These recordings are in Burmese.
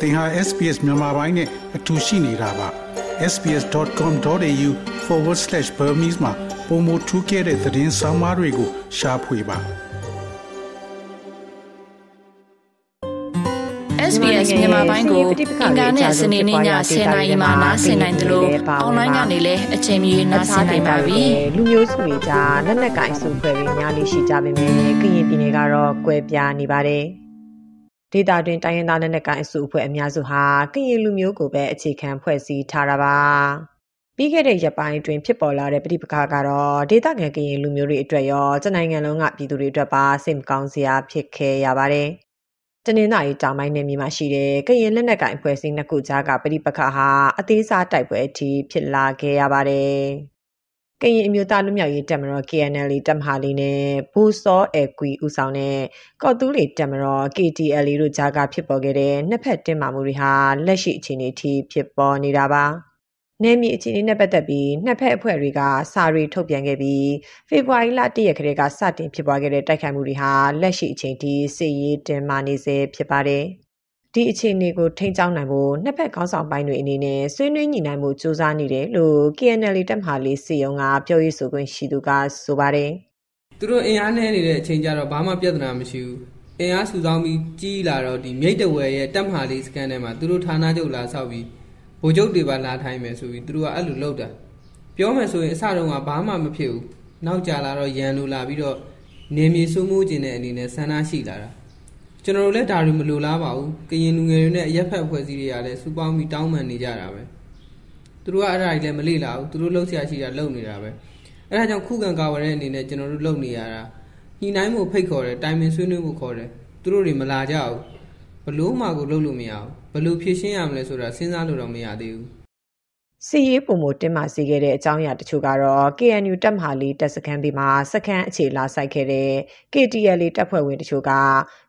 သင်ဟာ SPS မြန်မာပိုင်းနဲ့အတူရှိနေတာပါ sbs.com.au/burmese မှာပုံမထူးခဲ့တဲ့သတင်းစာမားတွေကိုရှားဖွေပါ SBS မြန်မာပိုင်းကိုအင်ကာနဲ့စနေနေ့ည10:00နာရီမှနားဆင်နိုင်တယ်လို့အွန်လိုင်းကနေလည်းအချိန်မီနားဆင်နိုင်ပါပြီ။လူမျိုးစုတွေကြားလက်နက်ကင်စုဖွဲ့ပြီးများလေးရှိကြပေမဲ့ကရင်ပြည်နယ်ကတော့ကွဲပြားနေပါတယ်။ ဒေတာတွင်တိုင်းရင်းသားလက်နက်ကင်စုအဖွဲ့အများစုဟာကရင်လူမျိုးကိုပဲအခြေခံဖွဲ့စည်းထားတာပါ။ပြီးခဲ့တဲ့ရက်ပိုင်းတွင်ဖြစ်ပေါ်လာတဲ့ပြည်ပခါကတော့ဒေသခံကရင်လူမျိုးတွေအတွက်ရောကျနိုင်ငံလုံးကပြည်သူတွေအတွက်ပါစိတ်မကောင်းစရာဖြစ်ခဲ့ရပါတယ်။တနင်္သာရီတောင်ပိုင်းနယ်မြေမှာရှိတဲ့ကရင်လက်နက်ကိုင်အဖွဲ့အစည်းနှစ်ခုကြားကပြည်ပခါဟာအသေးစားတိုက်ပွဲအထိဖြစ်လာခဲ့ရပါတယ်။ ကရင်အမျိုးသားလူမျိုးရေးတပ်မတော် KNL တပ်မဟာလေးနဲ့ဘူစောအကွီဦးဆောင်တဲ့ကော့တူးလီတပ်မတော် KTL တို့ကြားကဖြစ်ပေါ်ခဲ့တဲ့နှစ်ဖက်တင်းမာမှုတွေဟာလက်ရှိအခြေအနေထိဖြစ်ပေါ်နေတာပါ။နယ်မြေအခြေအနေနဲ့ပတ်သက်ပြီးနှစ်ဖက်အဖွဲ့တွေကစာရီထုတ်ပြန်ခဲ့ပြီးဖေဖော်ဝါရီလ၁ရက်ခရဲကစတင်ဖြစ်ပွားခဲ့တဲ့တိုက်ခိုက်မှုတွေဟာလက်ရှိအချိန်ထိစစ်ရေးတင်မာနေစေဖြစ်ပါတယ်။ ဒီအခြေအနေကိုထိန်းကျောင်းနိုင်ဖို့နှစ်ဖက်ခေါင်းဆောင်ပိုင်းတွေအနေနဲ့ဆွေးနွေးညှိနှိုင်းမှုစူးစမ်းနေတယ်လို့ KNL တပ်မဟာလေးစီယုံကပြောရေးဆိုခွင့်ရှိသူကဆိုပါတယ်။သူတို့အင်အားနည်းနေတဲ့အချိန်ကျတော့ဘာမှပြဿနာမရှိဘူး။အင်အားစုဆောင်းပြီးကြီးလာတော့ဒီမြိတ်တဝယ်ရဲ့တပ်မဟာလေးစကန်ထဲမှာသူတို့ဌာနချုပ်လာဆောက်ပြီးဗိုလ်ချုပ်တွေပါလာထိုင်မယ်ဆိုပြီးသူတို့ကအဲ့လိုလုပ်တာပြောမယ်ဆိုရင်အစတုန်းကဘာမှမဖြစ်ဘူးနောက်ကြလာတော့ရန်လိုလာပြီးတော့နေမြေစိုးမိုးခြင်းတဲ့အနေနဲ့ဆန္ဒရှိလာတာ ကျွန်တော်တို့လည်းဒါတွေမလိုလားပါဘူးကရင်လူငယ်တွေနဲ့အရက်ဖက်ဖွဲ့စည်းတွေကလည်းစူပေါင်းပြီးတောင်းပန်နေကြတာပဲသူတို့ကအဲ့ဒါတွေလည်းမလေ့လာဘူးသူတို့လှုပ်ရှားရှိတာလုပ်နေတာပဲအဲ့ဒါကြောင့်ခုခံကာဝယ်တဲ့အနေနဲ့ကျွန်တော်တို့လုပ်နေရတာညှိနှိုင်းမှုဖိတ်ခေါ်တယ်တိုင်ပင်ဆွေးနွေးမှုခေါ်တယ်သူတို့တွေမလာကြဘူးဘလို့မှကိုလုပ်လို့မရဘူးဘလို့ဖြည့်ရှင်းရမလဲဆိုတာစဉ်းစားလို့တော့မရသေးဘူး စီရေးပုံမတင်မာစေခဲ့တဲ့အကြောင်းအရာတချို့ကတော့ KNU တပ်မဟာလေးတပ်စခန်းပြီးမှာစခန်းအခြေလာဆိုင်ခဲ့တဲ့ KTL တပ်ဖွဲ့ဝင်တချို့က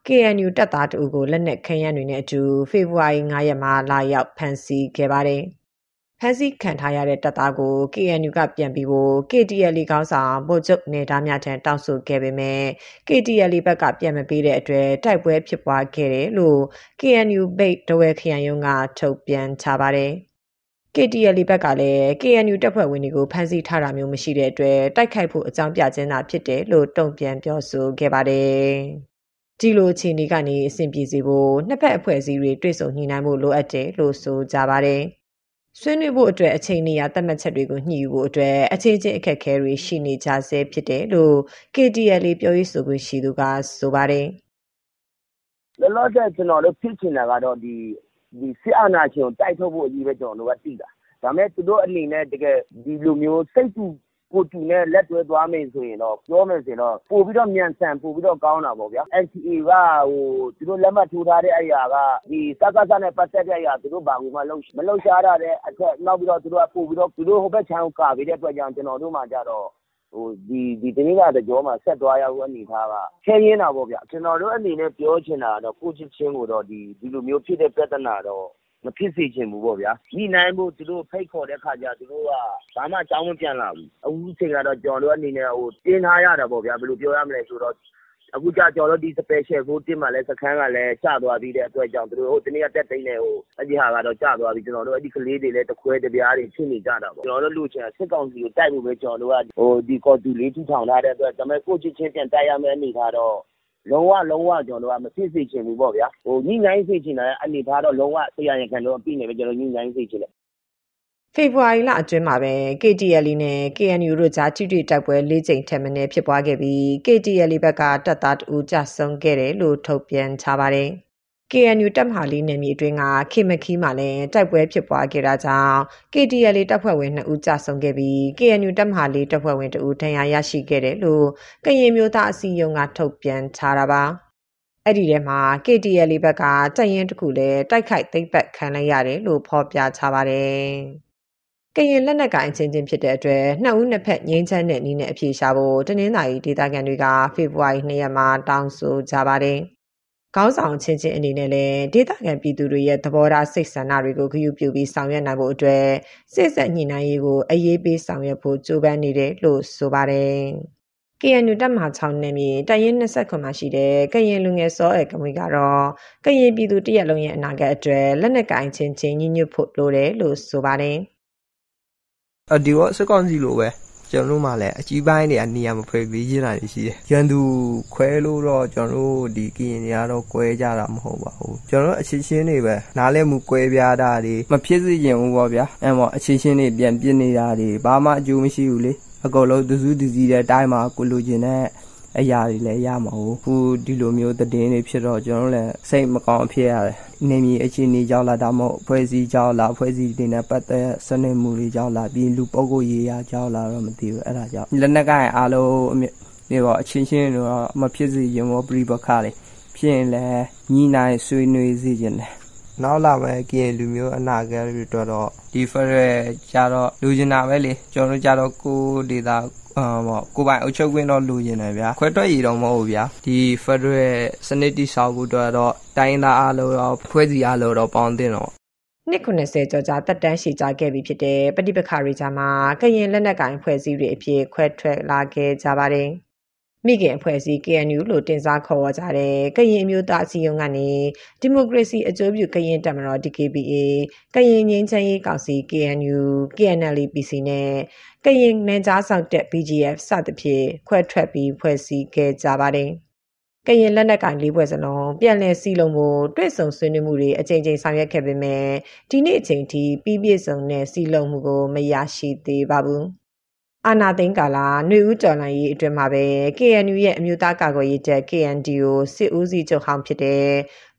KNU တပ်သားတအုပ်ကိုလက်နက်ခဲယမ်းတွေနဲ့အတူဖေဖော်ဝါရီ9ရက်မှာလာရောက်ဖမ်းဆီးခဲ့ပါတယ်။ဖမ်းဆီးခံထားရတဲ့တပ်သားကို KNU ကပြန်ပြီးဖို့ KTL ခေါင်းဆောင်ဗိုလ်ချုပ်နေသားများထံတောင်းဆိုခဲ့ပေမဲ့ KTL ဘက်ကပြန်မပေးတဲ့အတွက်တိုက်ပွဲဖြစ်ပွားခဲ့တယ်လို့ KNU ဘိတ်တဝဲခရိုင်ရုံးကထုတ်ပြန်ချပါတယ်။ KTL ဘက်ကလည်း KNU တပ်ဖွဲ့ဝင်တွေကိုဖမ်းဆီးထားတာမျိုးမရှိတဲ့အတွက်တိုက်ခိုက်ဖို့အကြောင်းပြခြင်းသာဖြစ်တယ်လို့တုံ့ပြန်ပြောဆိုခဲ့ပါတယ်။ဒီလိုအခြေအနေကနေအဆင်ပြေစေဖို့နှစ်ဖက်အဖွဲ့အစည်းတွေတွေ့ဆုံညှိနှိုင်းဖို့လိုအပ်တယ်လို့ဆိုကြပါတယ်။ဆွေးနွေးဖို့အတွက်အချိန်နေရသတ်မှတ်ချက်တွေကိုညှိယူဖို့အတွက်အခြေချင်းအခက်အခဲတွေရှိနေကြဆဲဖြစ်တယ်လို့ KTL ပြောရေးဆိုခွင့်ရှိသူကဆိုပါတယ်။လောလောဆယ်ကျွန်တော်တို့ဖြစ်ချင်တာကတော့ဒီ ဒီစစ်အာဏာရှင်ကိုတိုက်ထုတ်ဖို့အကြီးပဲကျွန်တော်တို့ကသိတာ။ဒါပေမဲ့သူတို့အနေနဲ့တကယ်ဒီလိုမျိုးစိတ်တူကိုတူနဲ့လက်တွဲသွားမယ်ဆိုရင်တော့ပြောမယ်ဆိုရင်တော့ပိုပြီးတော့မြန်ဆန်ပိုပြီးတော့ကောင်းတာပေါ့ဗျာ။ NCA ကဟိုသူတို့လက်မှတ်ထိုးထားတဲ့အရာကဒီစကစနဲ့ပတ်သက်တဲ့အရာသူတို့ဘာမှမလုပ်မလုပ်ရှားတာတဲ့အထက်နောက်ပြီးတော့သူတို့ကပို့ပြီးတော့သူတို့ဟိုဘက်ခြမ်းကိုကာပေးတဲ့အတွက်ကြောင့်ကျွန်တော်တို့မှကြတော့ ဟိုဒီဒီတနည်းကတကြောမှာဆက်သွားရဖို့အနေထားကခဲရင်းတာပေါ့ဗျာကျွန်တော်တို့အနေနဲ့ပြောချင်တာတော့ကိုချစ်ချင်းကိုတော့ဒီဒီလိုမျိုးဖြစ်တဲ့ပြဿနာတော့မဖြစ်စေချင်ဘူးပေါ့ဗျာ။ညှိနှိုင်းဖို့သူတို့ဖိတ်ခေါ်တဲ့အခါကျသူတို့ကဘာမှအကြောင်းမပြန်လာဘူး။အခုချိန်ကတော့ကျနော်တို့အနေနဲ့တင်းထားရတာပေါ့ဗျာ။ဘယ်လိုပြောရမလဲဆိုတော့ အခုကျကျနော်တို့ဒီ Special Forces မှာလည်းစခန်းကလည်းကျသွားပြီးတဲ့အတွက်ကြောင့်သူတို့တနေ့ကတက်သိမ်းတယ်အဲဒီဟာကတော့ကျသွားပြီ။ကျနော်တို့အဲဒီကလေးတွေလည်းတကွဲတပြားတွေဖြစ်နေကြတာပေါ့။ကျနော်တို့လိုချင်တာစစ်ကောင်စီကိုတိုက်ဖို့ပဲကျနော်တို့ကဒီကော်တူလေးထူထောင်ထားတဲ့အတွက်ဒါပေမဲ့ကိုယ့်အချင်းချင်းပြန်တိုက်ရမယ့်အနေအထားတော့လုံးဝလုံးဝကျွန်တော်တို့ကမဖြစ်စေချင်ဘူးပေါ့ဗျာဟိုညှိနှိုင်းစေချင်တဲ့အနေထားတော့လုံးဝဆရာရင်ခံတော့ပြီးနေပဲကျွန်တော်ညှိနှိုင်းစေချင်တယ် ဖေဖော်ဝါရီလအတွင်းမှာပဲ KTL နဲ့ KNU တို့ကြား ထိတွေ့တိုက်ပွဲ ၄ ကြိမ်ထက်မနည်းဖြစ်ပွားခဲ့ပြီး KTL ဘက်က တပ်သားတဦးကြဆုံးခဲ့တယ်လို့ ထုတ်ပြန်ထားပါတယ်။ KNU တပ်မဟာလေးနယ်မြေအတွင်းက ခေမခီးမှာလည်း တိုက်ပွဲဖြစ်ပွားခဲ့တာကြောင့် KTL တပ်ဖွဲ့ဝင်2ဦးကြာဆုံးခဲ့ပြီး KNU တပ်မဟာလေးတပ်ဖွဲ့ဝင်2ဦး ဒဏ်ရာရရှိခဲ့တယ်လို့ ကရင်မျိုးသားအစည်းအရုံးက ထုတ်ပြန်ထားတာပါ အဲ့ဒီထဲမှာ KTL ဘက်က တပ်ရင်းတစ်ခုလည်း တိုက်ခိုက်သိမ်းပတ်ခံလိုက်ရတယ်လို့ ဖော်ပြထားပါတယ် ကရင်လက်နက်ကိုင်ချင်းချင်းဖြစ်တဲ့အတွက်နှစ်ဦးနှစ်ဖက်ငင်းချမ်းတဲ့နည်းနဲ့အပြေရှာဖို့တနင်္သာရီဒေသခံတွေကဖေဖော်ဝါရီ2ရက်မှာတောင်းဆိုကြပါတယ်။ခေါင်းဆောင်ချင်းချင်းအနေနဲ့လည်းဒေသခံပြည်သူတွေရဲ့သဘောထားစိတ်ဆန္ဒတွေကိုဂရုပြုပြီးဆောင်ရွက်နိုင်ဖို့အတွက်စစ်ဆက်ညှိနှိုင်းရေးကိုအရေးပေးဆောင်ရွက်ဖို့ကြိုးပမ်းနေတယ်လို့ဆိုပါတယ် KNU တပ်မဟာ6နယ်မြေတရင်29မှာရှိတဲ့ကရင်လူငယ်စောအဲကမွေကတော့ကရင်ပြည်သူတရက်လုံးရဲ့အနာဂတ်အတွက်လက်နက်ကင်ချင်းချင်းညှိညွတ်ဖို့လိုတယ်လို့ဆိုပါတယ်။ အဒီတော့စကောင်စီလိုပဲကျွန်တော်တို့မှလည်းအကြီးပိုင်းတွေကနေရာမဖွဲ့ပေးရတာရှိတယ်။ရန်သူခွဲလို့တော့ကျွန်တော်တို့ဒီကရင်တွေကတော့ကွဲကြတာမဟုတ်ပါဘူး။ကျွန်တော်တို့အချင်းချင်းတွေပဲနားလဲမှုကွဲပြားတာတွေမဖြစ်စေချင်ဘူးပေါ့ဗျာ။အဲ့မော်အချင်းချင်းတွေပြန်ပြစ်နေတာတွေဘာမှအကျိုးမရှိဘူးလေ။အကုန်လုံးသူစုသူစည်းတဲ့အတိုင်းမှာကိုလိုချင်တဲ့ အရာတွေလည်းရမှာဟုတ်ခုဒီလိုမျိုးသတင်းတွေဖြစ်တော့ကျွန်တော်လည်းစိတ်မကောင်းဖြစ်ရတယ်နေမြေအခြေအနေကြောင့်လားဒါမှမဟုတ်ဖွဲ့စည်းကြောင့်လားဖွဲ့စည်းတွေနဲ့ပတ်သက်စနစ်မှုတွေကြောင့်လားပြီးလူပုဂ္ဂိုလ်ရေးရာကြောင့်လားတော့မသိဘူးအဲ့ဒါကြောင့်လက်နက်ကိုင်အားလုံးဒီတော့အချင်းချင်းတော့မဖြစ်စေရင်ဘောပြိပခါလေဖြစ်ရင်လည်းညီနိုင်ဆွေးနွေးစေခြင်းတယ် နောက်လာမဲ့ကရင်လူမျိုးအနာဂတ်တွေတော့ဒီဖရဲကြတော့လူကျင်တာပဲလေကျွန်တော်တို့ကြတော့ကိုဒေတာအာပေါ့ကိုပိုင်အုပ်ချုပ်ခွင့်တော့လိုချင်တယ်ဗျာခွဲထွက်ရည်တော့မဟုတ်ဘူးဗျာဒီ Federal စနစ်တိဆောက်ဖို့အတွက်တော့တိုင်းသားအားလုံးတော့ဖွဲ့စည်းအားလုံးတော့ပေါင်းတင်တော့နှစ်90ကျော်ကြာတက်တန်းရှိကြခဲ့ပြီဖြစ်တဲ့ပဋိပက္ခတွေကြားမှာကရင်လက်နက်ကိုင်ဖွဲ့စည်းတွေအဖြစ်ခွဲထွက်လာခဲ့ကြပါတယ်။ မိခင်အဖွဲ့အစည်း KNU လို့တင်စားခေါ်ဝေါ်ကြတဲ့ ကရင်မျိုးသားအစည်းအရုံးကနေ ဒီမိုကရေစီအကျိုးပြု ကရင်တပ်မတော် DKBA ကရင်ငင်းချမ်းရေးကောင်စီ KNU KNL PC နဲ့ ကရင်နယ်ကြားဆောင်တက် BGF စသဖြင့် ခွဲထွက်ပြီး ဖွဲ့စည်းခဲ့ကြပါတယ်။ကရင်လက်နက်ကင်လေးဘွဲ့စလုံး ပြန်လည်စီလုံးမှုတွေ့ဆုံဆွေးနွေးမှုတွေ အကြိမ်ကြိမ်ဆောင်ရွက်ခဲ့ပေမဲ့ဒီနေ့အချိန်ထိ ပြီးပြည့်စုံတဲ့စီလုံးမှုကို မရရှိသေးပါဘူး။ အာနာသိန်းကာလာຫນွေဦးတော်လှန်ရေးအတွင်းမှာပဲ KNU ရဲ့အမျိုးသားကာကွယ်ရေးတပ် KNDO စစ်ဦးစီးချုပ်ဟောင်းဖြစ်တဲ့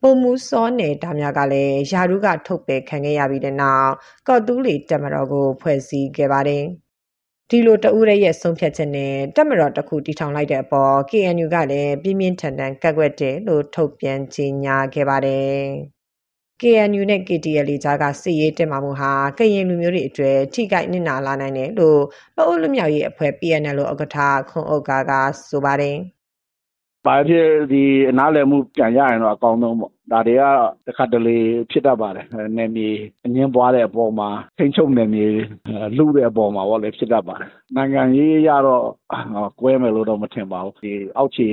ပုံမူစောနယ်တာများကလည်းယာရုကထုတ်ပယ်ခံခဲ့ရပြီးတဲ့နောက်ကော့တူးလီတပ်မတော်ကို ဖွဲ့စည်းခဲ့ပါတယ်။ဒီလိုတဦးရဲ့ဆုံးဖြတ်ချက်နဲ့တပ်မတော်တစ်ခုတီထောင်လိုက်တဲ့အပေါ် KNU ကလည်းပြင်းပြင်းထန်ထန်ကန့်ကွက်တယ်လို့ထုတ်ပြန်ကြေညာခဲ့ပါတယ်။ KNU နဲ့ KTL ကြားကစစ်ရေးတင်မာမှုဟာကရင်လူမျိုးတွေအတွေ့ထိခိုက်နစ်နာလာနိုင်တယ်လို့ပအိုးလူမျိုးရေးအဖွဲ့ PNL လို့ဥက္ကဋ္ဌခွန်ဥက္ကာကဆိုပါတယ်။ဘာဖြစ်ဒီအနားလည်မှုပြန်ရရင်တော့အကောင်းဆုံးပေါ့။ဒါတွေကတခါတလေဖြစ်တတ်ပါတယ်။နယ်မြေအငင်းပွားတဲ့အပေါ်မှာထိန်းချုပ်နယ်မြေလူတဲ့အပေါ်မှာပေါ့လေဖြစ်တတ်ပါတယ်။နိုင်ငံရေးရတော့ကွဲမယ်လို့တော့မထင်ပါဘူး။ဒီအောက်ခြေ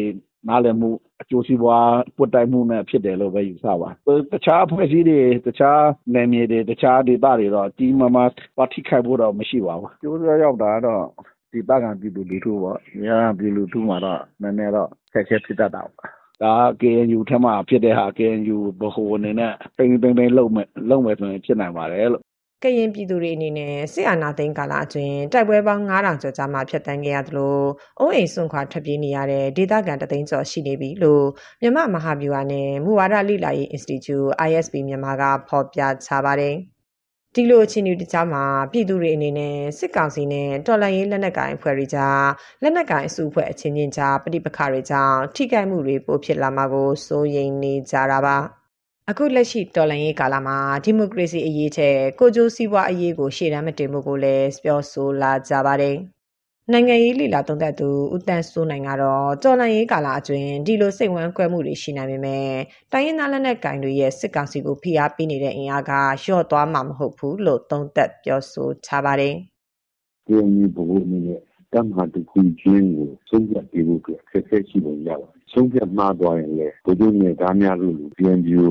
နားလည်မှုအကျိုးစီးပွားပွတ်တိုက်မှုနဲ့ဖြစ်တယ်လို့ပဲယူဆပါတယ်။တခြားအဖွဲ့အစည်းတွေတခြားနယ်မြေတွေတခြားဒေသတွေတော့ကြီးမားမားသွားထိခိုက်ဖို့တော့မရှိပါဘူး။ကျိုးရောက်တာကတော့ဒေသခံပြည်သူလူထုပေါ့။ဒေသခံပြည်သူလူထုမှာတော့နည်းနည်းတော့အခက်အခဲဖြစ်တတ်တာပေါ့။ဒါက KNU ထဲမှာဖြစ်တဲ့ဟာ KNU ဗဟိုအနေနဲ့ထိန်းထိန်းသိမ်းသိမ်းလုပ်မယ်ဆိုရင်ဖြစ်နိုင်ပါတယ်လို့ ကရင်ပြည်သူတွေအနေနဲ့စစ်အာဏာသိမ်းကာလအတွင်းတိုက်ပွဲပေါင်း9000ကျော်ကြာမှဖျက်ဆီးခဲ့ရသလိုအိုးအိမ်စွန့်ခွာထွက်ပြေးနေရတဲ့ဒေသခံတသိန်းကျော်ရှိနေပြီလို့မြမမဟာဗျူဟာနဲ့မူဝါဒလိလာရေး Institute ISP မြန်မာကဖော်ပြချပါတယ်။ဒီလိုအခြေအနေတကြားမှာပြည်သူတွေအနေနဲ့စစ်ကောင်စီနဲ့တော်လှန်ရေးလက်နက်ကိုင်အဖွဲ့တွေကြားလက်နက်ကိုင်အစုအဖွဲ့အချင်းချင်းကြားပဋိပက္ခတွေကြောင့်ထိခိုက်မှုတွေပိုဖြစ်လာမှာကိုစိုးရိမ်နေကြတာပါ။ အခုလက်ရှိတော်လှန်ရေးကာလမှာဒီမိုကရေစီအရေးထက်ကိုကျိုးစည်းပွားအရေးကိုရှေ့တန်းမတင်မှုကိုလည်းပြောဆိုလာကြပါတယ်။နိုင်ငံရေးလီလာသုံးသက်သူဦးတန်းစိုးနိုင်ကတော့တော်လှန်ရေးကာလအတွင်းဒီလိုစိတ်ဝမ်းကွဲမှုတွေရှိနိုင်ပေမဲ့တိုင်းရင်းသားလက်နက်ကင်တွေရဲ့စစ်ကောင်စီကိုဖိအားပေးနေတဲ့အင်အားကလျော့သွားမှာမဟုတ်ဘူးလို့သုံးသပ်ပြောဆိုထားပါတယ်။ဒီမျိုးဘဝနဲ့ တမဟာတခုချင်းကိုဆုံးဖြတ်ပေးဖို့အခက်အခဲရှိပုံရပါတယ်။ဆုံးဖြတ်မှားသွားရင်လည်းဗိုလ်ချုပ်နဲ့သားများတို့လို PNU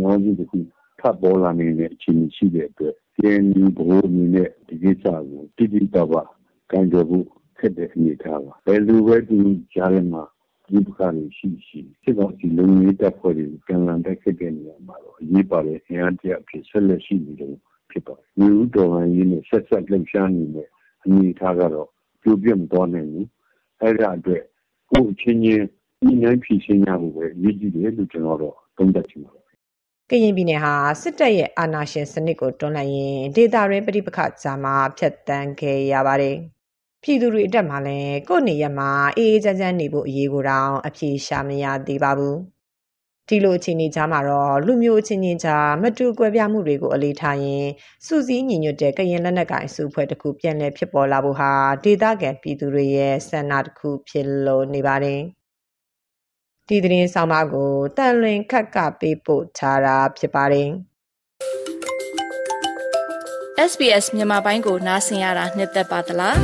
ငေါစုတခုထပ်ပေါ်လာနေတဲ့အခြေအနေရှိတဲ့အတွက် PNU ဘိုးအနေနဲ့ဒီကိစ္စကိုတိတိကျကျကန်ကြဖို့ခက်တဲ့အနေအထားပါ။ဘယ်လိုပဲဒီကြားထဲမှာဒီပကားတွေရှိရှိစစ်တော်စီလုံရေးတပ်ဖွဲ့တွေပြန်လည်တိုက်ခိုက်တဲ့နေရာမှာတော့အရေးပါတဲ့အင်အားတရားဖြစ်ဆက်လက်ရှိနေတယ်ဖြစ်ပါတယ်။မြို့တော်ဟန်ရေးနဲ့ဆက်ဆက်လှုပ်ရှားနေတဲ့အနေအထားကတော့ ပြိုပြတ်မသွားနိုင်ဘူးအဲ့ဒါအတွက်ကိုယ်ချင်းချင်းဒီနိုင်ဖြည့်ရှင်းရဖို့ပဲရည်ကြည်တယ်လို့ကျွန်တော်တော့သုံးသပ်ချင်ပါတယ်ကရင်ပြည်နယ်ဟာစစ်တပ်ရဲ့အာဏာရှင်စနစ်ကိုတွန်းလှန်ရင်းဒေသရင်းပြိပခကြားမှာဖျက်ဆီးခဲ့ရပါတယ်။ပြည်သူတွေအတက်မှာလည်းကိုယ့်နေရမှာအေးအေးချမ်းချမ်းနေဖို့အရေးကိုတောင်အပြေရှာမရသေးပါဘူး။ ဒီလိုအခြေအနေကြားမှာတော့လူမျိုးချင်းချင်းကြားမတူကွဲပြားမှုတွေကိုအလေးထားရင်စူးစီးညီညွတ်တဲ့ကရင်လက်နက်ကိုင်စုဖွဲ့တစ်ခုပြန်လည်ဖြစ်ပေါ်လာဖို့ဟာဒေသခံပြည်သူတွေရဲ့ဆန္ဒတစ်ခုဖြစ်လို့နေပါတယ်။ဒီသတင်းဆောင်မကိုတန်လွင်ခက်ကပေးပို့ထားတာဖြစ်ပါတယ်။ SBS မြန်မာပိုင်းကိုနားဆင်ရတာနှစ်သက်ပါတလား။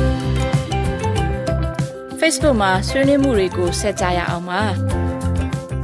Facebook မှာဆွေးနွေးမှုတွေကိုဆက်ကြရအောင်ပါ။